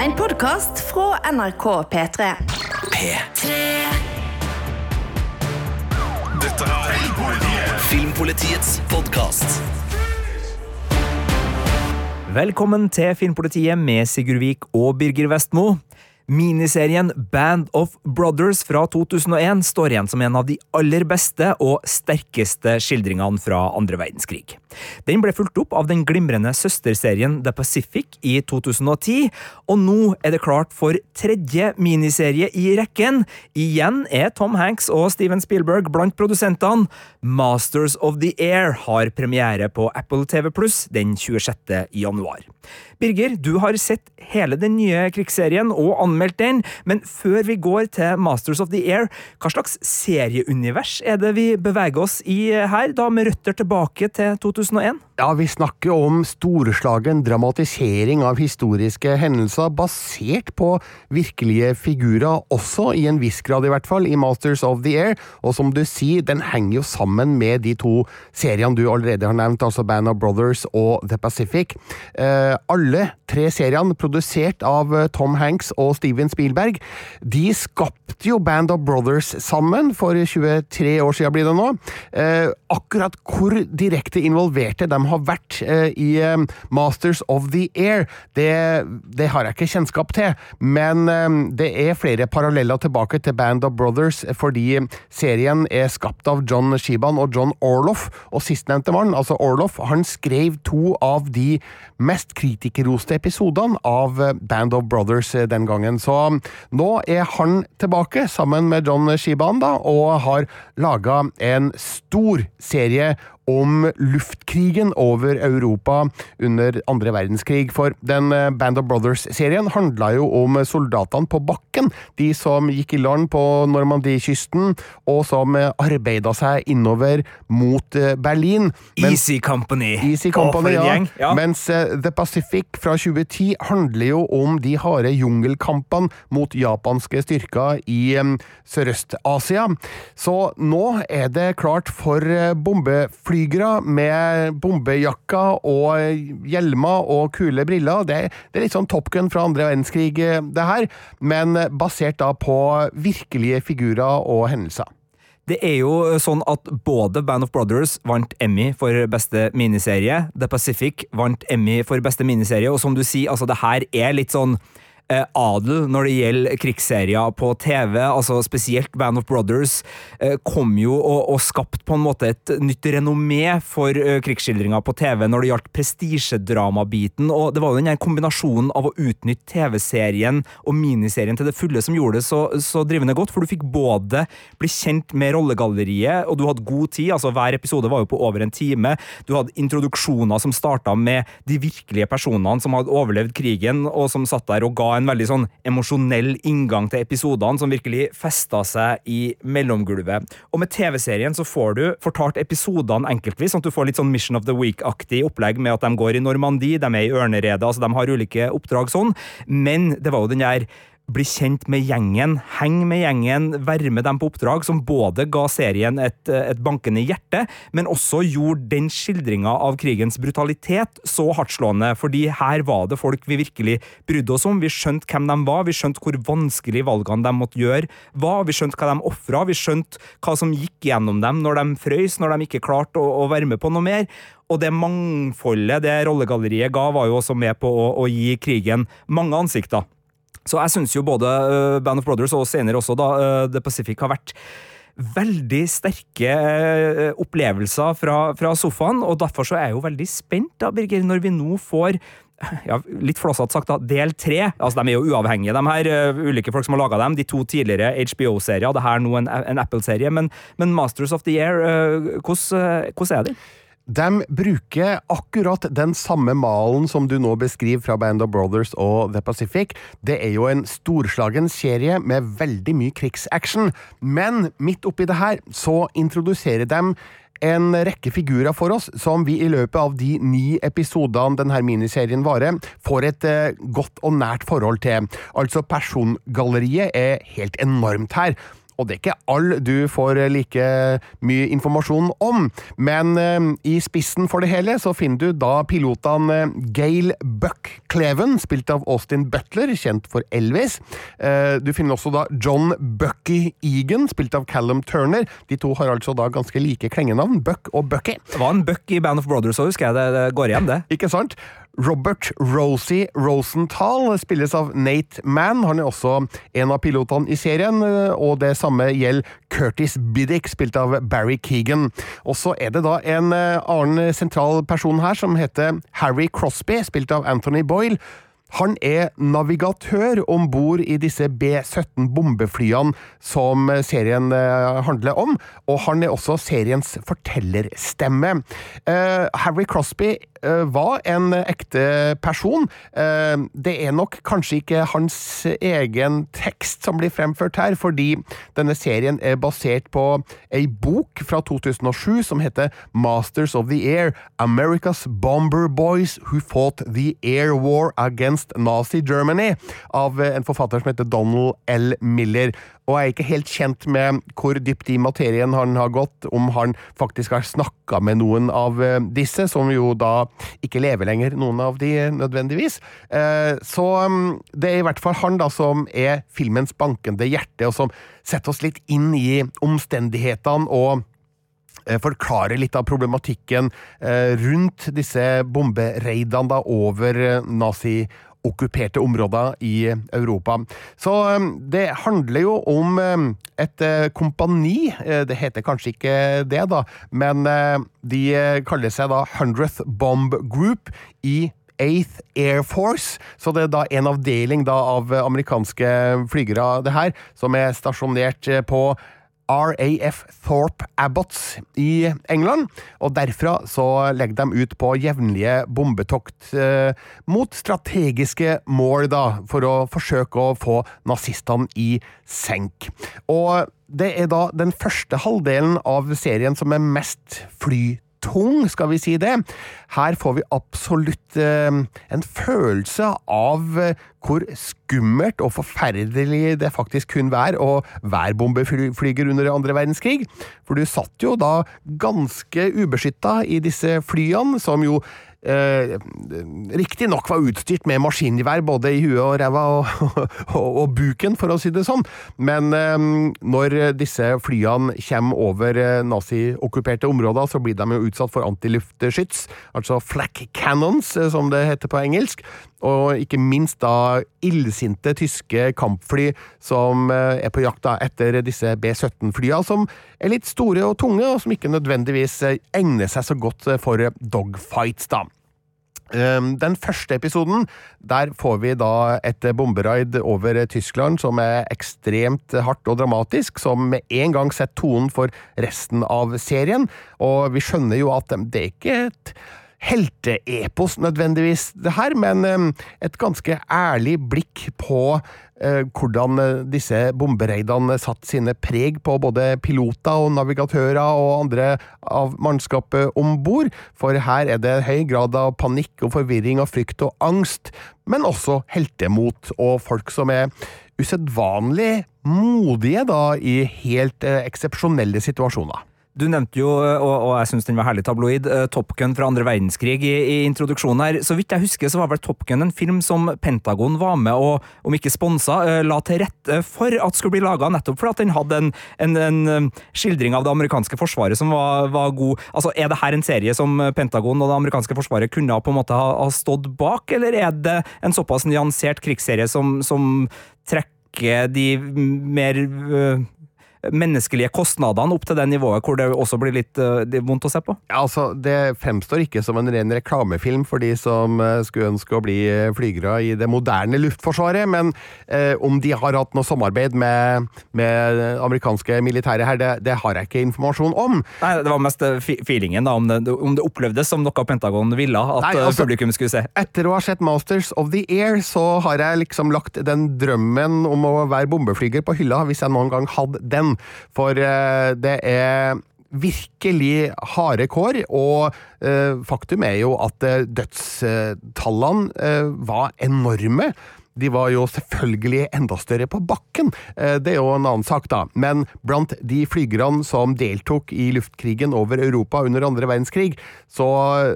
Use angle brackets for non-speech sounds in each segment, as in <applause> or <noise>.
En podkast fra NRK P3. P3 Dette er Filmpolitiets podkast. Velkommen til Filmpolitiet med Sigurd Vik og Birger Vestmo. Miniserien Band of Brothers fra 2001 står igjen som en av de aller beste og sterkeste skildringene fra andre verdenskrig. Den ble fulgt opp av den glimrende søsterserien The Pacific i 2010, og nå er det klart for tredje miniserie i rekken. Igjen er Tom Hanks og Steven Spielberg blant produsentene. Masters of the Air har premiere på Apple TV Pluss den 26. januar. Birger, du har sett hele den nye krigsserien og anmeldt den, men før vi går til Masters of the Air, hva slags serieunivers er det vi beveger oss i her, da med røtter tilbake til 2001? Ja, vi snakker om storslagen dramatisering av historiske hendelser basert på virkelige figurer, også i en viss grad i hvert fall, i Masters of the Air, og som du sier, den henger jo sammen med de to seriene du allerede har nevnt, altså Band of Brothers og The Pacific. Eh, alle tre seriene, produsert av Tom Hanks og Steven Spielberg, de skapte jo Band of Brothers sammen for 23 år siden, blir det nå. Eh, akkurat hvor direkte involverte de har vært eh, i eh, Masters of the Air, det, det, har jeg ikke kjennskap til, men det er flere paralleller tilbake til Band of Brothers, fordi serien er skapt av John Shiban og John Orloff, og sistnevnte mann, altså Orloff, han skrev to av de mest kritikerroste episodene av Band of Brothers den gangen. Så nå er han tilbake, sammen med John Shiban, da, og har laga en stor serie om luftkrigen over Europa under andre verdenskrig. For den Band of Brothers-serien handla jo om soldatene på bakken. De som gikk i land på Normandie-kysten, og som arbeida seg innover mot Berlin. Men, Easy Company. Easy Company, ja. ja. Mens The Pacific fra 2010 handler jo om de harde jungelkampene mot japanske styrker i Sørøst-Asia. Så nå er det klart for bombefly flygere med bombejakker og hjelmer og kule briller. Det, det, er litt sånn Top Gun fra andre verdenskrig, det her, men basert da på virkelige figurer og hendelser. Det er jo sånn at både Band of Brothers vant Emmy for beste miniserie, The Pacific vant Emmy for beste miniserie, og som du sier, altså det her er litt sånn eh, adel når det gjelder krigsserier på TV, altså spesielt Band of Brothers, eh, kom jo og, og skapt på en måte et nytt renommé for eh, krigsskildringer på TV når det gjaldt prestisjedramabiten, og det var jo den kombinasjonen av å utnytte TV-serien og miniserien til det fulle som gjorde det så, så drivende godt, for du fikk både bli kjent med rollegalleriet, og du hadde god tid, altså hver episode var jo på over en time, du hadde introduksjoner som starta med de virkelige personene som hadde overlevd krigen, og som satt der og ga en veldig sånn emosjonell inngang til episodene som virkelig festa seg i mellomgulvet. Og med TV-serien så får du fortalt episodene enkeltvis, sånn at du får litt sånn Mission of the Week-aktig opplegg med at de går i Normandie, de er i Ørneredet, altså de har ulike oppdrag sånn, men det var jo den der bli kjent med gjengen, heng med gjengen, være med dem på oppdrag, som både ga serien et, et bankende hjerte, men også gjorde den skildringa av krigens brutalitet så hardtslående, fordi her var det folk vi virkelig brydde oss om. Vi skjønte hvem de var, vi skjønte hvor vanskelig valgene de måtte gjøre var, vi skjønte hva de ofra, vi skjønte hva som gikk gjennom dem når de frøys, når de ikke klarte å, å være med på noe mer. Og det mangfoldet det rollegalleriet ga, var jo også med på å, å gi krigen mange ansikter. Så jeg syns jo både uh, Band of Brothers og senere også da uh, The Pacific har vært veldig sterke uh, opplevelser fra, fra, sofaen, og derfor så er jeg jo veldig spent, da, Birger, når vi nå får ja, litt flåsete sagt, da, del tre. Altså, de er jo uavhengige, de her uh, ulike folk som har laga dem. De to tidligere HBO-serier, det her nå en, en Apple-serie. Men, men, Masters of the Year, uh, hvordan er de? De bruker akkurat den samme malen som du nå beskriver fra Band of Brothers og The Pacific. Det er jo en storslagen serie med veldig mye krigsaction, men midt oppi det her så introduserer de en rekke figurer for oss som vi i løpet av de ni episodene denne miniserien varer, får et eh, godt og nært forhold til. Altså, persongalleriet er helt enormt her. Og det er ikke all du får like mye informasjon om. Men eh, i spissen for det hele så finner du da pilotene eh, Gail Buck Cleven, spilt av Austin Butler, kjent for Elvis. Eh, du finner også da John Bucky Egan, spilt av Callum Turner. De to har altså da ganske like klengenavn, Buck og Bucky. Det var en buck i Band of Brothers òg, husker jeg. Det, det går igjen, det. Ikke sant? Robert Rosie Rosenthal spilles av Nate Mann. Han er også en av pilotene i serien, og det samme gjelder Curtis Biddick, spilt av Barry Keegan. Og så er det da en eh, annen sentral person her som heter Harry Crosby, spilt av Anthony Boyle. Han er navigatør om bord i disse B-17 bombeflyene som serien eh, handler om, og han er også seriens fortellerstemme. Uh, Harry Crosby eh, var en ekte person. Det er nok kanskje ikke hans egen tekst som blir fremført her, fordi denne serien er basert på ei bok fra 2007 som heter Masters of the Air, America's Bomber Boys Who Fought the Air War Against Nazi Germany, av en forfatter som heter Donald L. Miller og jeg er ikke helt kjent med hvor dypt i materien han har gått, om han faktisk har snakka med noen av eh, disse, som jo da ikke lever lenger, noen av de nødvendigvis. Eh, så mm, det er i hvert fall han da som er filmens bankende hjerte, og som setter oss litt inn i omstendighetene og forklarer forklare litt av problematikken rundt disse bombereidene da over nazi okkuperte områder i Europa. Så um, det handler jo om um, et uh, kompani. Uh, det heter kanskje ikke det, da, men uh, de kaller seg da Hundredth Bomb Group i 8th Air Force, så det er da en avdeling da av amerikanske flygere, det her, som er stasjonert på RAF Thorpe Abbots i England, og derfra så legger de ut på jevnlige bombetokt eh, mot strategiske mål, da, for å forsøke å få nazistene i senk. Og det er da den første halvdelen av serien som er mest fly tung, skal vi si det. Her får vi absolutt eh, en følelse av eh, hvor skummelt og forferdelig det faktisk kunne være å være bombeflyger under andre verdenskrig. For du satt jo da ganske ubeskytta i disse flyene, som jo eh, riktignok var utstyrt med maskingevær både i huet og ræva <laughs> og, og, og, buken, for å si det sånn, men eh, når disse flyene kommer over eh, naziokkuperte områder, så blir de jo utsatt for antiluftskyts, altså flak cannons, eh, som det heter på engelsk, og ikke minst da illsinte tyske kampfly som eh, er på jakt da etter disse B-17-flya, som er litt store og tunge, og som ikke nødvendigvis eh, egner seg så godt for dogfights, da. Ehm, den første episoden, der får vi da et bomberaid over Tyskland som er ekstremt hardt og dramatisk, som med en gang setter tonen for resten av serien. Og vi skjønner jo at det er ikke et helteepos nødvendigvis, det her, men et ganske ærlig blikk på eh, hvordan eh, disse bombereidene satte sine preg på både piloter og navigatører og andre av mannskapet om bord, for her er det høy grad av panikk og forvirring og frykt og angst, men også heltemot og folk som er usedvanlig modige da i helt eh, eksepsjonelle situasjoner. Du nevnte jo, og, og jeg syns den var herlig tabloid, uh, Top Gun fra andre verdenskrig i, i, introduksjonen her. Så vidt jeg husker, så var vel Top Gun en film som Pentagon var med og, om ikke sponsa, uh, la til rette for at skulle bli laga, nettopp fordi den hadde en, en, en, skildring av det amerikanske forsvaret som var, var, god. Altså, Er det her en serie som Pentagon og det amerikanske forsvaret kunne på en måte ha, ha stått bak, eller er det en såpass nyansert krigsserie som, som trekker de mer menneskelige kostnadene opp til det nivået hvor det også blir litt uh, vondt å se på? Ja, altså, Det fremstår ikke som en ren reklamefilm for de som uh, skulle ønske å bli uh, flygere i det moderne luftforsvaret, men om de har hatt noe samarbeid med, med amerikanske militære her, det, det, har jeg ikke informasjon om. Nei, Det var mest feelingen, da, om det, om det opplevdes som noe Pentagon ville at Nei, altså, publikum skulle se. Etter å ha sett Masters of the Air, så har jeg liksom lagt den drømmen om å være bombeflyger på hylla, hvis jeg noen gang hadde den. For eh, det er virkelig harde kår, og eh, faktum er jo at eh, dødstallene var enorme. de var jo selvfølgelig enda større på bakken. Det er jo en annen sak, da. Men blant de flygerne som deltok i luftkrigen over Europa under andre verdenskrig, så,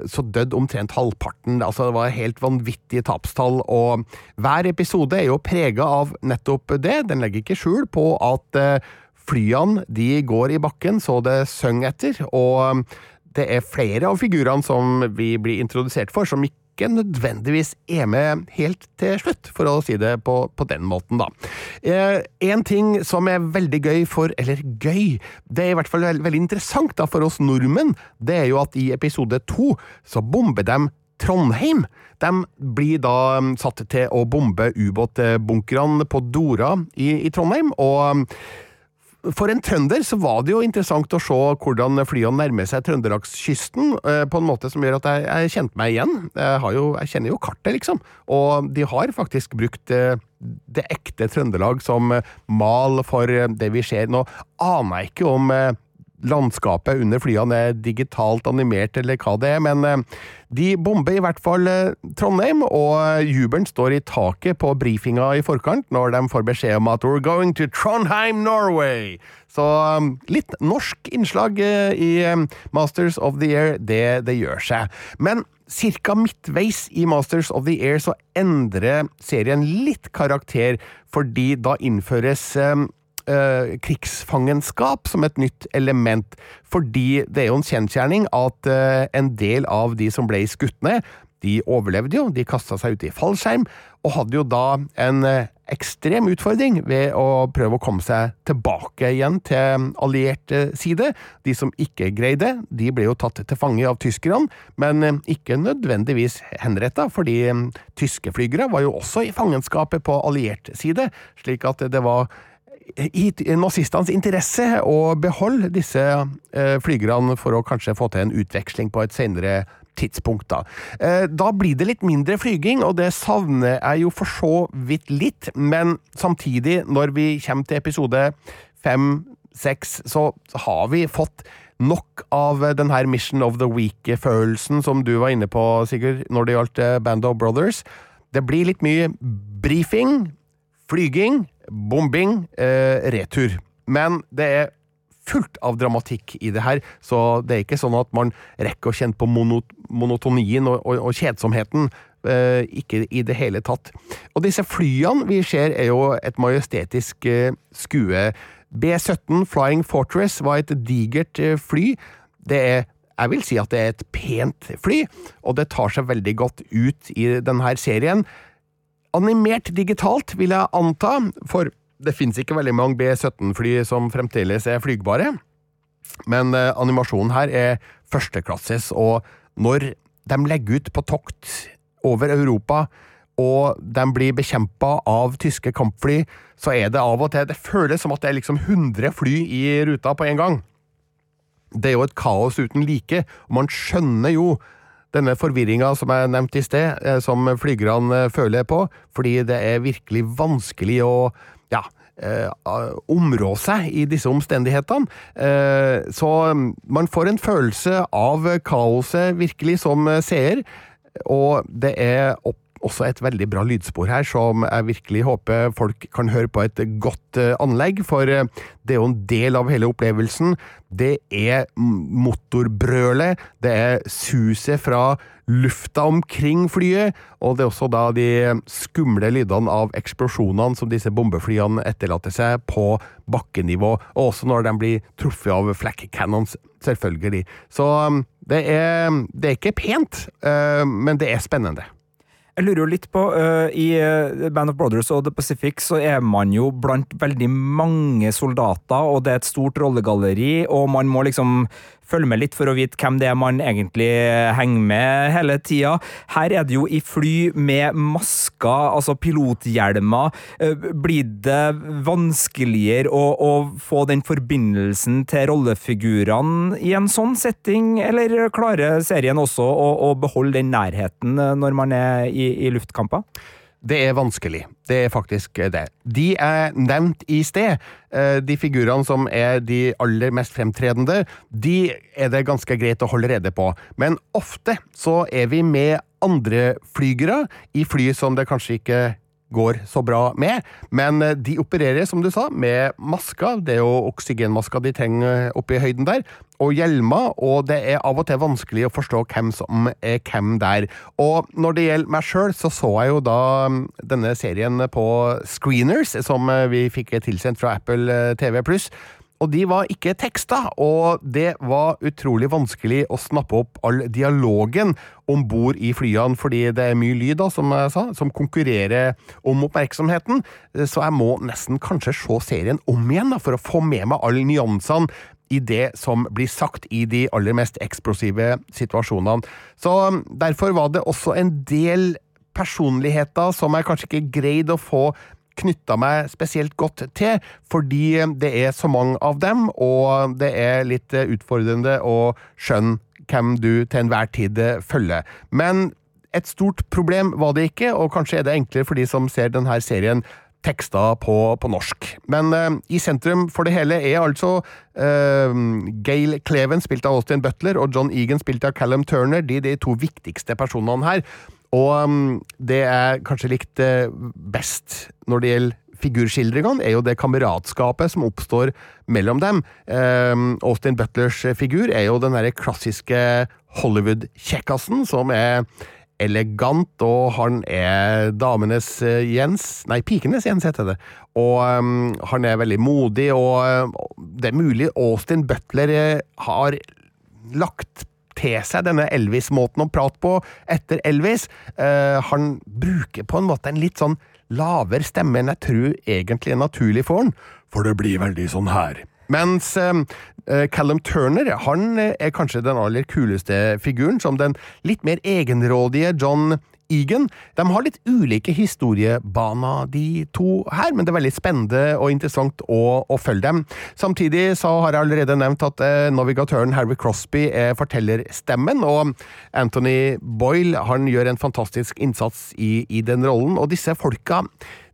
så døde omtrent halvparten. Altså, det var helt vanvittige tapstall, og hver episode er jo prega av nettopp det. Den legger ikke skjul på at flyene de går i bakken så det synger etter, og det er flere av figurene som vi blir introdusert for, som ikke nødvendigvis er med helt til slutt, for å si det på, på den måten, da. Eh, en ting som er veldig gøy for Eller gøy, det er i hvert fall veld, veldig interessant da for oss nordmenn, det er jo at i episode to så bomber de Trondheim. De blir da um, satt til å bombe ubåtbunkerne på Dora i, i Trondheim, og for en trønder så var det jo interessant å se hvordan flyene nærmer seg trøndelagskysten, eh, på en måte som gjør at jeg, jeg kjente meg igjen. Jeg, jo, jeg kjenner jo kartet, liksom. Og de har faktisk brukt eh, det ekte Trøndelag som eh, mal for det vi ser. Nå aner jeg ikke om landskapet under flyene er digitalt animert, eller hva det er, men eh, de bomber i hvert fall eh, Trondheim, og jubelen står i taket på brifinga i forkant når de får beskjed om at «We're going to Trondheim, Norway!» Så eh, litt norsk innslag eh, i eh, Masters of the Air, det, det gjør seg. Men Cirka midtveis i Masters of the Air så endrer serien litt karakter, fordi da innføres eh, krigsfangenskap som et nytt element. Fordi det er jo en kjensgjerning at eh, en del av de som ble skutt ned, de overlevde jo, de kasta seg ut i fallskjerm, og hadde jo da en eh, ekstrem utfordring ved å prøve å komme seg tilbake igjen til alliert eh, side. De som ikke greide, de ble jo tatt til fange av tyskerne, men eh, ikke nødvendigvis henretta, fordi tyske flygere var jo også i fangenskapet på alliert side, slik at det var i nazistenes interesse å beholde disse eh, flygerne for å kanskje få til en utveksling på et senere tidspunkt. Da. Eh, da blir det litt mindre flyging, og det savner jeg jo for så vidt litt, men samtidig, når vi kommer til episode fem-seks, så har vi fått nok av den her Mission of the Week-følelsen som du var inne på, Sigurd, når det gjaldt eh, Band of Brothers. Det blir litt mye brifing, flyging, bombing, eh, retur. Men det er fullt av dramatikk i det her, så det er ikke sånn at man rekker å kjenne på monot monotonien og, og, og kjedsomheten. Eh, ikke i det hele tatt. Og disse flyene vi ser, er jo et majestetisk eh, skue. B-17 Flying Fortress var et digert eh, fly. Det er jeg vil si at det er et pent fly, og det tar seg veldig godt ut i denne serien. Animert digitalt, vil jeg anta, for det finnes ikke veldig mange B-17-fly som fremdeles er flygbare. Men eh, animasjonen her er førsteklasses, og når de legger ut på tokt over Europa, og de blir bekjempa av tyske kampfly, så er det av og til Det føles som at det er liksom 100 fly i ruta på en gang. Det er jo et kaos uten like, og man skjønner jo denne forvirringa som jeg nevnte i sted, eh, som flygerne føler på, fordi det er virkelig vanskelig å ja, eh, områ seg i disse omstendighetene. Eh, så man får en følelse av kaoset virkelig som seer, og det er opp også et veldig bra lydspor her, som jeg virkelig håper folk kan høre på et godt eh, anlegg, for eh, det er jo en del av hele opplevelsen. Det er motorbrølet, det er suset fra lufta omkring flyet, og det er også da de skumle lydene av eksplosjonene som disse bombeflyene etterlater seg på bakkenivå, og også når de blir truffet av flak cannons, selvfølgelig. Så um, det er, det er ikke pent, men det er spennende. Jeg lurer jo litt på, uh, I uh, Band of Brothers og The Pacific så er man jo blant veldig mange soldater, og det er et stort rollegalleri, og man må liksom følge med litt for å vite hvem det er man egentlig henger med hele tida. Her er det jo i fly med masker, altså pilothjelmer. Uh, blir det vanskeligere å, å få den forbindelsen til rollefigurene i en sånn setting, eller klarer serien også å, å beholde den nærheten når man er i i, luftkamper? Det er vanskelig. Det er faktisk det. De er nevnt i sted. De figurene som er de aller mest fremtredende, de er det ganske greit å holde rede på. Men ofte så er vi med andre flygere i fly som det kanskje ikke går så bra med. Men eh, de opererer, som du sa, med masker. Det er jo oksygenmasker de trenger oppe i høyden der. Og hjelmer, og det er av og til vanskelig å forstå hvem som er hvem der. Og når det gjelder meg sjøl, så så jeg jo da mm, denne serien på Screeners, som eh, vi fikk tilsendt fra Apple eh, TV pluss og de var ikke teksta, og det var utrolig vanskelig å snappe opp all dialogen om bord i flyene, fordi det er mye lyd, da, som jeg sa, som konkurrerer om oppmerksomheten. Så jeg må nesten kanskje se serien om igjen, da, for å få med meg alle nyansene i det som blir sagt i de aller mest eksplosive situasjonene. Så derfor var det også en del personligheter som jeg kanskje ikke greide å få knytta meg spesielt godt til, fordi det er så mange av dem, og det er litt utfordrende å skjønne hvem du til enhver tid følger. Men et stort problem var det ikke, og kanskje er det enklere for de som ser denne serien teksta på, på norsk. Men uh, i sentrum for det hele er altså uh, Gail Cleven, spilt av Austin Butler, og John Egan, spilt av Callum Turner. De de to viktigste personene her. Og um, det jeg kanskje likte best når det gjelder figurskildringene, er jo det kameratskapet som oppstår mellom dem. Um, Austin Butlers figur er jo den derre klassiske Hollywood-kjekkasen som er elegant, og han er damenes eh, Jens Nei, pikenes Jens heter det. Og um, han er veldig modig, og det er mulig Austin Butler eh, har lagt til seg denne Elvis-måten å prate på etter Elvis. Uh, han bruker på en måte en litt sånn lavere stemme enn jeg tror egentlig er naturlig for han, for det blir veldig sånn her. Mens uh, Callum Turner han er kanskje den aller kuleste figuren, som den litt mer egenrådige John Egan. De har litt ulike historiebaner, de to her, men det er veldig spennende og interessant å, å følge dem. Samtidig så har jeg allerede nevnt at eh, navigatøren Harry Crosby er fortellerstemmen, og Anthony Boyle han gjør en fantastisk innsats i, i den rollen, og disse folka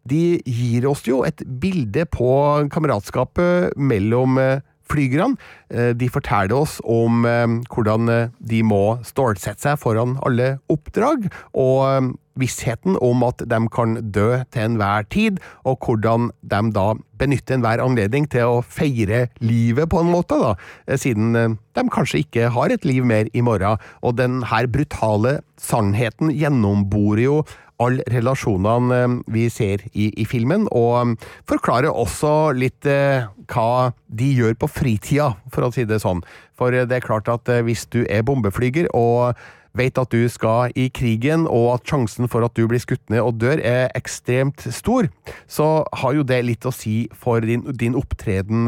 de gir oss jo et bilde på kameratskapet mellom eh, flygerne. Eh, de forteller oss om eh, hvordan eh, de må stålsette seg foran alle oppdrag, og vissheten om at de kan dø til enhver tid, og hvordan de da benytter enhver anledning til å feire livet på en måte, da, siden de kanskje ikke har et liv mer i morgen. Og den her brutale sannheten gjennomborer jo alle relasjonene eh, vi ser i, i, filmen, og forklare forklarer også litt eh, hva de gjør på fritida, for å si det sånn. For det er klart at hvis du er bombeflyger og vet at du skal i krigen, og at sjansen for at du blir skutt ned og dør er ekstremt stor, så har jo det litt å si for din, din opptreden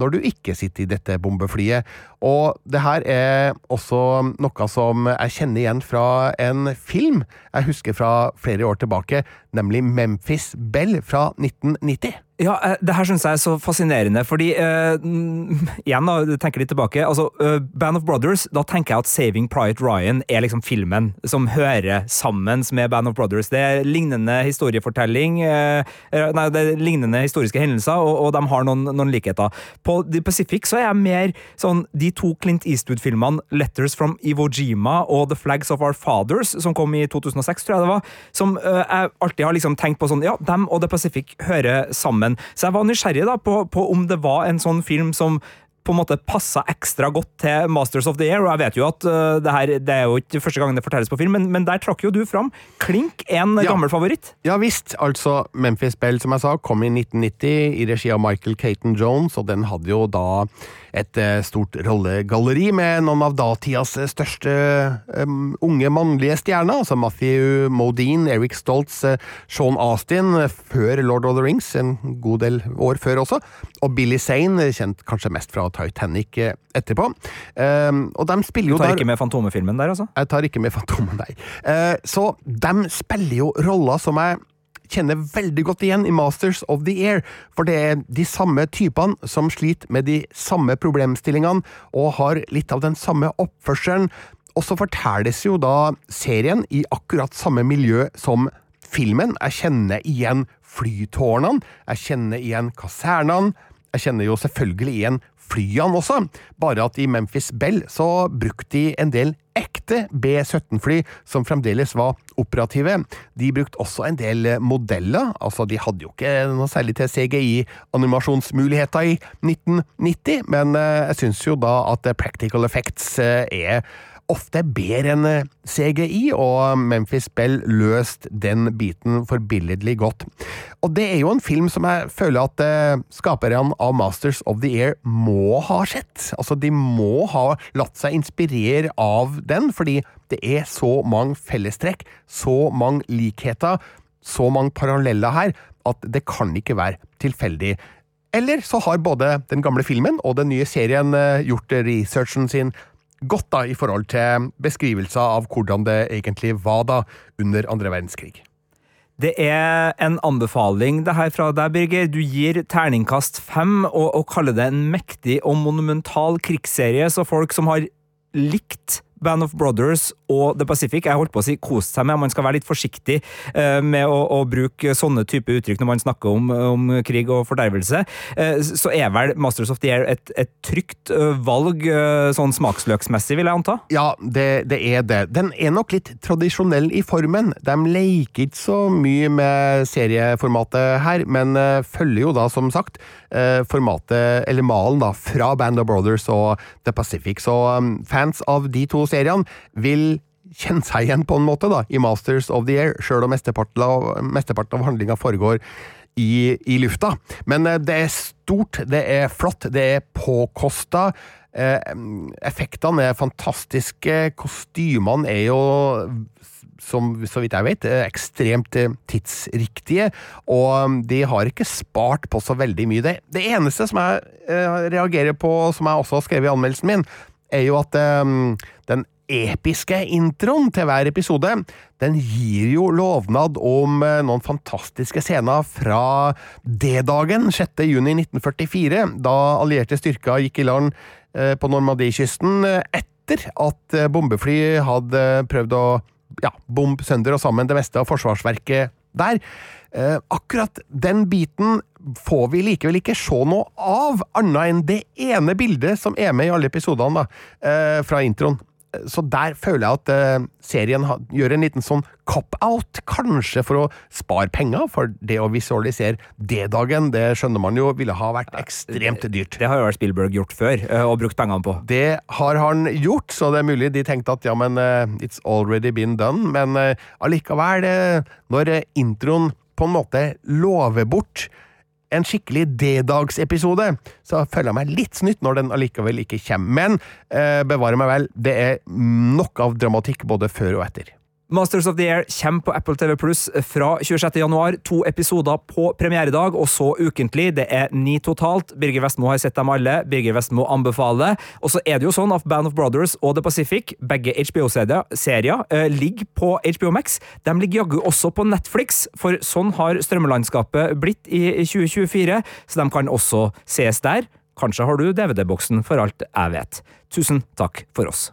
når du ikke sitter i dette bombeflyet. Og det her er også noe som jeg kjenner igjen fra en film jeg husker fra flere år tilbake, nemlig Memphis Bell fra 1990. Ja, eh, det her syns jeg er så fascinerende, fordi uh, <laughs> Igjen, da, tenker litt tilbake. altså uh, Band of Brothers, da tenker jeg at Saving Private Ryan er liksom filmen som hører sammen med Band of Brothers. Det er lignende historiefortelling, uh, nei, det er lignende historiske hendelser, og, og de har noen, noen, likheter. På The Pacific så er jeg mer sånn de to Clint Eastwood-filmene Letters from Iwo Jima og The Flags of Our Fathers, som kom i 2006, tror jeg det var, som jeg alltid har liksom tenkt på sånn Ja, dem og The Pacific hører sammen sammen. Så jeg var nysgjerrig da på, på om det var en sånn film som på en måte passa ekstra godt til Masters of the Air. Og jeg vet jo at uh, det her det er jo ikke første gang det fortelles på film, men, men der trakk jo du fram Klink, en ja. gammel favoritt. Ja visst. Altså, Memphis Bell, som jeg sa, kom i 1990 i regi av Michael Caton Jones, og den hadde jo da et uh, stort rollegalleri med noen av datidas største um, unge mannlige stjerner, altså Matthew Modine, Eric Stoltz, uh, Sean Austin, før Lord of the Rings, en god del år før også, og Billy Sane, kjent kanskje mest fra Titanic eh, etterpå. Um, og de spiller jo Du tar ikke med Fantomefilmen der, altså? Jeg tar ikke med Fantomen, nei. Uh, så de spiller jo roller som jeg kjenner veldig godt igjen i Masters of the Air, for det er de samme typene som sliter med de samme problemstillingene og har litt av den samme oppførselen. Og så fortelles jo da serien i akkurat samme miljø som filmen. Jeg kjenner igjen flytårnene, jeg kjenner igjen kasernene, jeg kjenner jo selvfølgelig igjen flyene også, bare at i Memphis Bell så brukte de en del ekte B-17-fly som fremdeles var operative. De brukte også en del modeller, altså de hadde jo ikke noe særlig til CGI-animasjonsmuligheter i 1990, men eh, jeg syns jo da at practical effects eh, er ofte er bedre enn eh, CGI, og Memphis Bell løste den biten forbilledlig godt. Og det er jo en film som jeg føler at eh, skaperne av Masters of the Air må ha sett. Altså, de må ha latt seg inspirere av den, fordi det er så mange fellestrekk, så mange likheter, så mange paralleller her, at det kan ikke være tilfeldig. Eller så har både den gamle filmen og den nye serien eh, gjort researchen sin godt da i forhold til beskrivelser av hvordan det egentlig var da under andre verdenskrig. Det er en anbefaling det her fra deg, Birger. Du gir terningkast fem og, og kaller det en mektig og monumental krigsserie, så folk som har likt Band of Brothers og The Pacific jeg holdt på å si kost seg med. Man skal være litt forsiktig uh, med å, å, bruke sånne type uttrykk når man snakker om, om krig og fordervelse. Uh, så er vel Masters of the Air et, et trygt uh, valg, sånn smaksløksmessig, vil jeg anta? Ja, det, det, er det. Den er nok litt tradisjonell i formen. De leker ikke så mye med serieformatet her, men følger jo da, som sagt, formatet, eller malen, da, fra Band of Brothers og The Pacific. Så fans av de to seriene vil kjenne seg igjen på en måte da, i Masters of the Air, sjøl om mesteparten av, mesteparten av handlinga foregår i, i, lufta. Men eh, det er stort, det er flott, det er påkosta. Eh, effektene er fantastiske, kostymene er jo som så vidt jeg vet, ekstremt eh, tidsriktige, og de har ikke spart på så veldig mye. Det, det eneste som jeg reagerer på, som jeg også har skrevet i anmeldelsen min, er jo at um, den episke introen til hver episode, den gir jo lovnad om uh, noen fantastiske scener fra D-dagen 6. juni 1944, da allierte styrker gikk i land uh, på Normandie-kysten uh, etter at bombefly hadde prøvd å ja, bombe sønder og sammen det meste av forsvarsverket der. akkurat den biten får vi likevel ikke se noe av, annet enn det ene bildet som er med i alle episodene eh, fra introen. Så der føler jeg at uh, serien gjør en liten sånn cop-out, kanskje for å spare penger, for det å visualisere D-dagen, det skjønner man jo ville ha vært ekstremt dyrt. Det har jo Spielberg gjort før, uh, og brukt pengene på. Det har han gjort, så det er mulig de tenkte at ja, men uh, it's already been done, men allikevel, når introen på en måte lover bort en skikkelig D-dagsepisode, så føler jeg meg litt snytt når den allikevel ikke kommer. Men eh, bevare meg vel, det er nok av dramatikk både før og etter. Masters of the Air kommer på Apple TV Pluss fra 26. januar. To episoder på premieredag, og så ukentlig. Det er ni totalt. Birger Vestmo har sett dem alle. Birger Vestmo anbefaler. Og så er det jo sånn at Band of Brothers og The Pacific, begge HBO-serier, eh, ligger på HBO Max. De ligger jaggu også på Netflix, for sånn har strømmelandskapet blitt i 2024, så de kan også ses der. Kanskje har du DVD-boksen, for alt jeg vet. Tusen takk for oss